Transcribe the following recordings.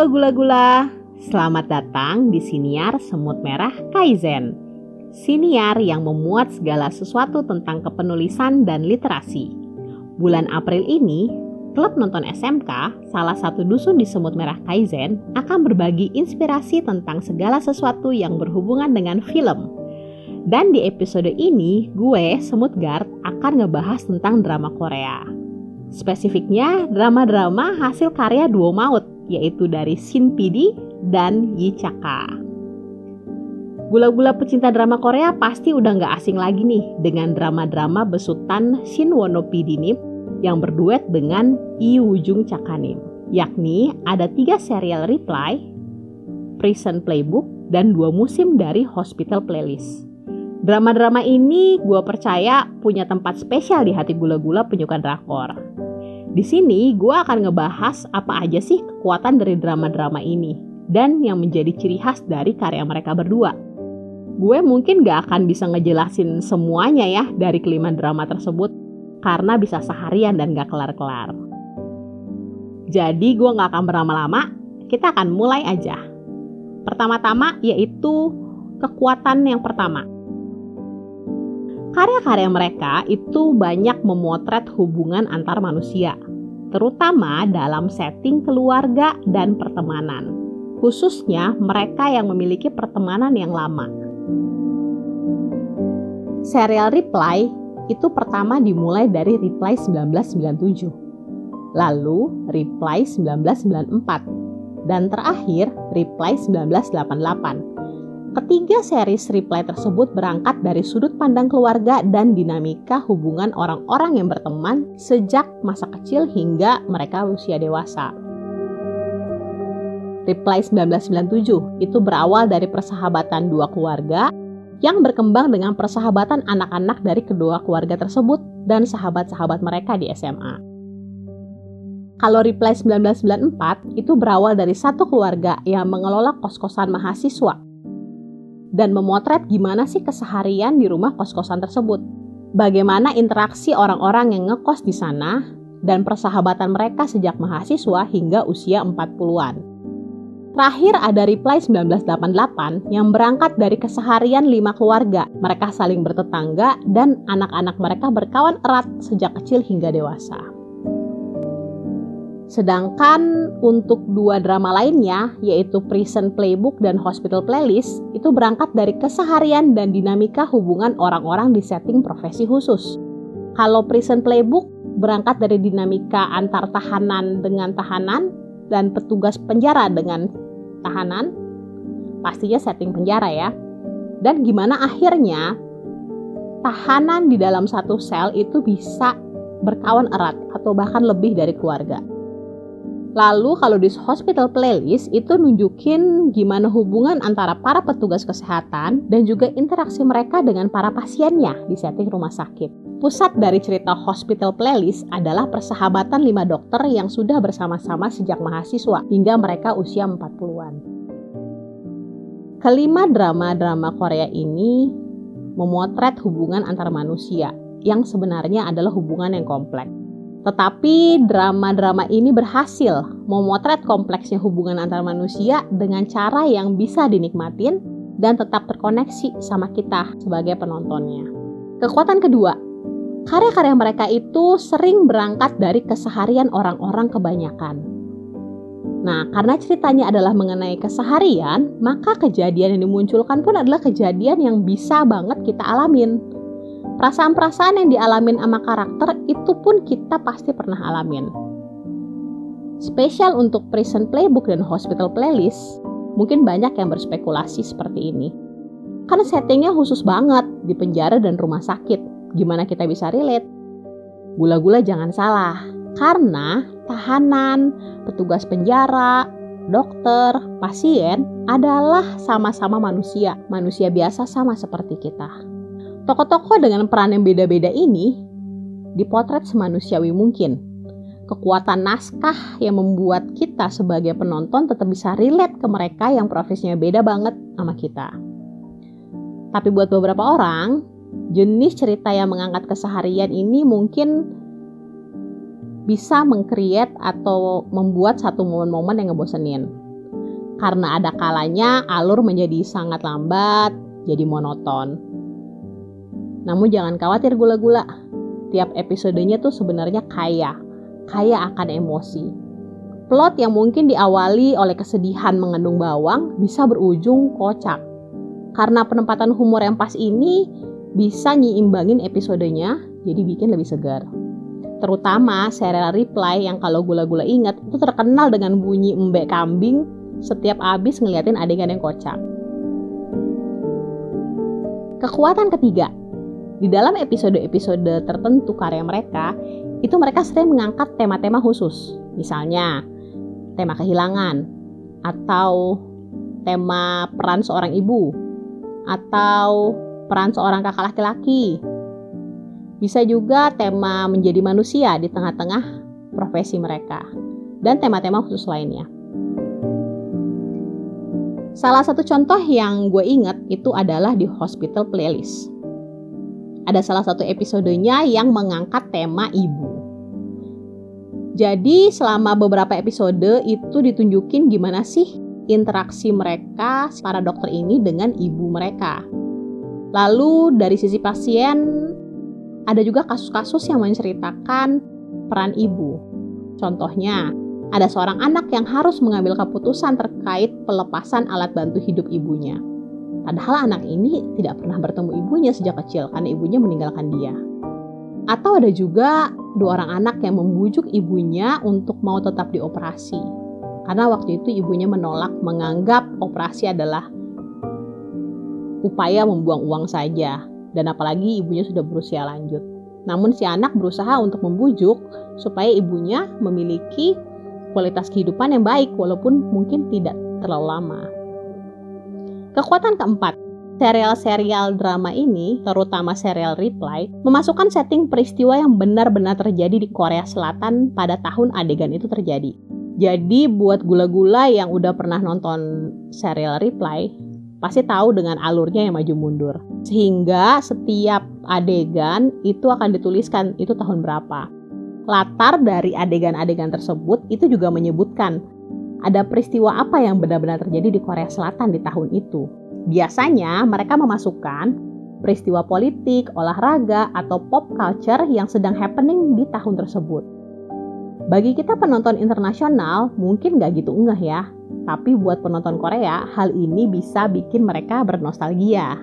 Halo gula-gula, selamat datang di Siniar Semut Merah Kaizen. Siniar yang memuat segala sesuatu tentang kepenulisan dan literasi. Bulan April ini, klub nonton SMK, salah satu dusun di Semut Merah Kaizen, akan berbagi inspirasi tentang segala sesuatu yang berhubungan dengan film. Dan di episode ini, gue, Semut Guard, akan ngebahas tentang drama Korea. Spesifiknya, drama-drama hasil karya duo maut yaitu dari Shin PD dan Yi Chaka. Gula-gula pecinta drama Korea pasti udah nggak asing lagi nih dengan drama-drama besutan Shin Wono Pidinip yang berduet dengan Yi Wujung Chakanim. Yakni ada tiga serial Reply, Prison Playbook, dan dua musim dari Hospital Playlist. Drama-drama ini gue percaya punya tempat spesial di hati gula-gula penyuka drakor. Di sini gue akan ngebahas apa aja sih kekuatan dari drama-drama ini dan yang menjadi ciri khas dari karya mereka berdua. Gue mungkin gak akan bisa ngejelasin semuanya ya dari kelima drama tersebut karena bisa seharian dan gak kelar-kelar. Jadi gue gak akan berlama-lama, kita akan mulai aja. Pertama-tama yaitu kekuatan yang pertama. Karya-karya mereka itu banyak memotret hubungan antar manusia, terutama dalam setting keluarga dan pertemanan, khususnya mereka yang memiliki pertemanan yang lama. Serial Reply itu pertama dimulai dari Reply 1997, lalu Reply 1994, dan terakhir Reply 1988 Ketiga series reply tersebut berangkat dari sudut pandang keluarga dan dinamika hubungan orang-orang yang berteman sejak masa kecil hingga mereka usia dewasa. Reply 1997 itu berawal dari persahabatan dua keluarga yang berkembang dengan persahabatan anak-anak dari kedua keluarga tersebut dan sahabat-sahabat mereka di SMA. Kalau Reply 1994 itu berawal dari satu keluarga yang mengelola kos-kosan mahasiswa dan memotret gimana sih keseharian di rumah kos-kosan tersebut. Bagaimana interaksi orang-orang yang ngekos di sana dan persahabatan mereka sejak mahasiswa hingga usia 40-an. Terakhir ada Reply 1988 yang berangkat dari keseharian lima keluarga. Mereka saling bertetangga dan anak-anak mereka berkawan erat sejak kecil hingga dewasa. Sedangkan untuk dua drama lainnya, yaitu Prison Playbook dan Hospital Playlist, itu berangkat dari keseharian dan dinamika hubungan orang-orang di setting profesi khusus. Kalau Prison Playbook berangkat dari dinamika antar tahanan dengan tahanan dan petugas penjara dengan tahanan, pastinya setting penjara ya. Dan gimana akhirnya tahanan di dalam satu sel itu bisa berkawan erat atau bahkan lebih dari keluarga. Lalu kalau di hospital playlist itu nunjukin gimana hubungan antara para petugas kesehatan dan juga interaksi mereka dengan para pasiennya di setting rumah sakit. Pusat dari cerita hospital playlist adalah persahabatan lima dokter yang sudah bersama-sama sejak mahasiswa hingga mereka usia 40-an. Kelima drama-drama Korea ini memotret hubungan antar manusia yang sebenarnya adalah hubungan yang kompleks. Tetapi drama-drama ini berhasil memotret kompleksnya hubungan antar manusia dengan cara yang bisa dinikmatin dan tetap terkoneksi sama kita sebagai penontonnya. Kekuatan kedua, karya-karya mereka itu sering berangkat dari keseharian orang-orang kebanyakan. Nah, karena ceritanya adalah mengenai keseharian, maka kejadian yang dimunculkan pun adalah kejadian yang bisa banget kita alamin Perasaan-perasaan yang dialamin sama karakter itu pun kita pasti pernah alamin. Spesial untuk Prison Playbook dan Hospital Playlist, mungkin banyak yang berspekulasi seperti ini. Karena settingnya khusus banget di penjara dan rumah sakit. Gimana kita bisa relate? Gula-gula jangan salah, karena tahanan, petugas penjara, dokter, pasien adalah sama-sama manusia, manusia biasa sama seperti kita. Tokoh-tokoh dengan peran yang beda-beda ini dipotret semanusiawi mungkin. Kekuatan naskah yang membuat kita sebagai penonton tetap bisa relate ke mereka yang profesinya beda banget sama kita. Tapi buat beberapa orang, jenis cerita yang mengangkat keseharian ini mungkin bisa mengcreate atau membuat satu momen-momen yang ngebosenin. Karena ada kalanya alur menjadi sangat lambat, jadi monoton. Namun jangan khawatir gula-gula. Tiap episodenya tuh sebenarnya kaya, kaya akan emosi. Plot yang mungkin diawali oleh kesedihan mengandung bawang bisa berujung kocak. Karena penempatan humor yang pas ini bisa nyiimbangin episodenya, jadi bikin lebih segar. Terutama serial Reply yang kalau gula-gula ingat itu terkenal dengan bunyi embek kambing setiap abis ngeliatin adegan yang kocak. Kekuatan ketiga, di dalam episode-episode tertentu karya mereka, itu mereka sering mengangkat tema-tema khusus. Misalnya, tema kehilangan, atau tema peran seorang ibu, atau peran seorang kakak laki-laki. Bisa juga tema menjadi manusia di tengah-tengah profesi mereka, dan tema-tema khusus lainnya. Salah satu contoh yang gue inget itu adalah di Hospital Playlist. Ada salah satu episodenya yang mengangkat tema ibu. Jadi selama beberapa episode itu ditunjukin gimana sih interaksi mereka para dokter ini dengan ibu mereka. Lalu dari sisi pasien ada juga kasus-kasus yang menceritakan peran ibu. Contohnya, ada seorang anak yang harus mengambil keputusan terkait pelepasan alat bantu hidup ibunya. Padahal anak ini tidak pernah bertemu ibunya sejak kecil karena ibunya meninggalkan dia. Atau ada juga dua orang anak yang membujuk ibunya untuk mau tetap dioperasi. Karena waktu itu ibunya menolak menganggap operasi adalah upaya membuang uang saja. Dan apalagi ibunya sudah berusia lanjut. Namun si anak berusaha untuk membujuk supaya ibunya memiliki kualitas kehidupan yang baik walaupun mungkin tidak terlalu lama. Kekuatan keempat, serial-serial drama ini, terutama serial Reply, memasukkan setting peristiwa yang benar-benar terjadi di Korea Selatan pada tahun adegan itu terjadi. Jadi buat gula-gula yang udah pernah nonton serial Reply, pasti tahu dengan alurnya yang maju mundur. Sehingga setiap adegan itu akan dituliskan itu tahun berapa latar dari adegan-adegan tersebut itu juga menyebutkan ada peristiwa apa yang benar-benar terjadi di Korea Selatan di tahun itu. Biasanya mereka memasukkan peristiwa politik, olahraga, atau pop culture yang sedang happening di tahun tersebut. Bagi kita penonton internasional mungkin nggak gitu enggak ya, tapi buat penonton Korea hal ini bisa bikin mereka bernostalgia.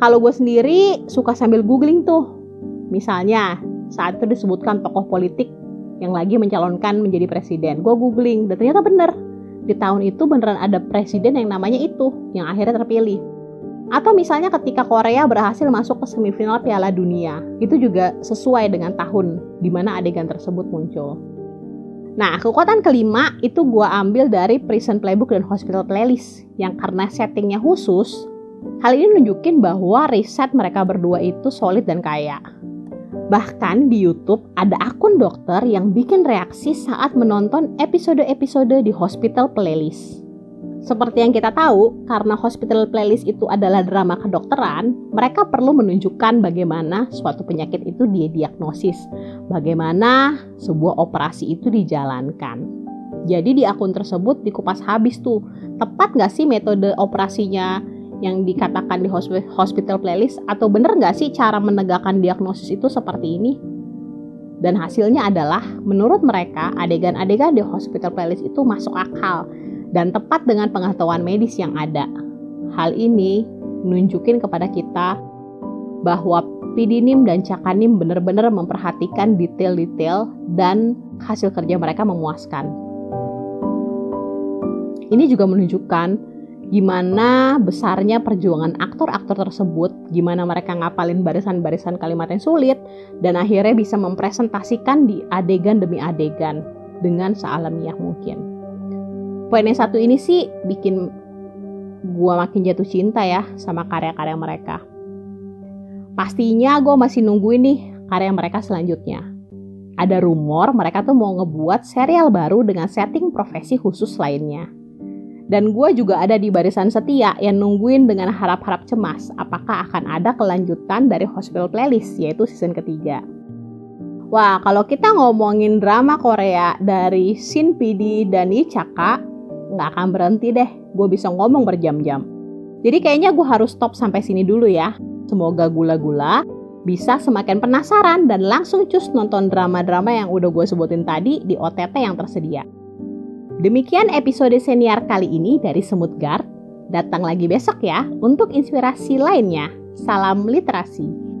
Kalau gue sendiri suka sambil googling tuh, misalnya saat itu disebutkan tokoh politik yang lagi mencalonkan menjadi presiden. Gue googling dan ternyata bener. Di tahun itu beneran ada presiden yang namanya itu, yang akhirnya terpilih. Atau misalnya ketika Korea berhasil masuk ke semifinal Piala Dunia, itu juga sesuai dengan tahun di mana adegan tersebut muncul. Nah, kekuatan kelima itu gue ambil dari Prison Playbook dan Hospital Playlist, yang karena settingnya khusus, hal ini nunjukin bahwa riset mereka berdua itu solid dan kaya. Bahkan di YouTube ada akun dokter yang bikin reaksi saat menonton episode-episode di Hospital Playlist. Seperti yang kita tahu, karena Hospital Playlist itu adalah drama kedokteran, mereka perlu menunjukkan bagaimana suatu penyakit itu didiagnosis, bagaimana sebuah operasi itu dijalankan. Jadi di akun tersebut dikupas habis tuh, tepat nggak sih metode operasinya yang dikatakan di hospital playlist atau bener nggak sih cara menegakkan diagnosis itu seperti ini? Dan hasilnya adalah menurut mereka adegan-adegan di hospital playlist itu masuk akal dan tepat dengan pengetahuan medis yang ada. Hal ini nunjukin kepada kita bahwa Pidinim dan Cakanim benar-benar memperhatikan detail-detail dan hasil kerja mereka memuaskan. Ini juga menunjukkan gimana besarnya perjuangan aktor-aktor tersebut, gimana mereka ngapalin barisan-barisan kalimat yang sulit, dan akhirnya bisa mempresentasikan di adegan demi adegan dengan sealamiah mungkin. Poin yang satu ini sih bikin gue makin jatuh cinta ya sama karya-karya mereka. Pastinya gue masih nungguin nih karya mereka selanjutnya. Ada rumor mereka tuh mau ngebuat serial baru dengan setting profesi khusus lainnya. Dan gue juga ada di barisan setia yang nungguin dengan harap-harap cemas apakah akan ada kelanjutan dari Hospital Playlist yaitu season ketiga. Wah, kalau kita ngomongin drama Korea dari Shin PD dan Lee Chaka, nggak akan berhenti deh. Gue bisa ngomong berjam-jam. Jadi kayaknya gue harus stop sampai sini dulu ya. Semoga gula-gula bisa semakin penasaran dan langsung cus nonton drama-drama yang udah gue sebutin tadi di OTT yang tersedia. Demikian episode senior kali ini dari Semut Guard. Datang lagi besok ya untuk inspirasi lainnya. Salam literasi.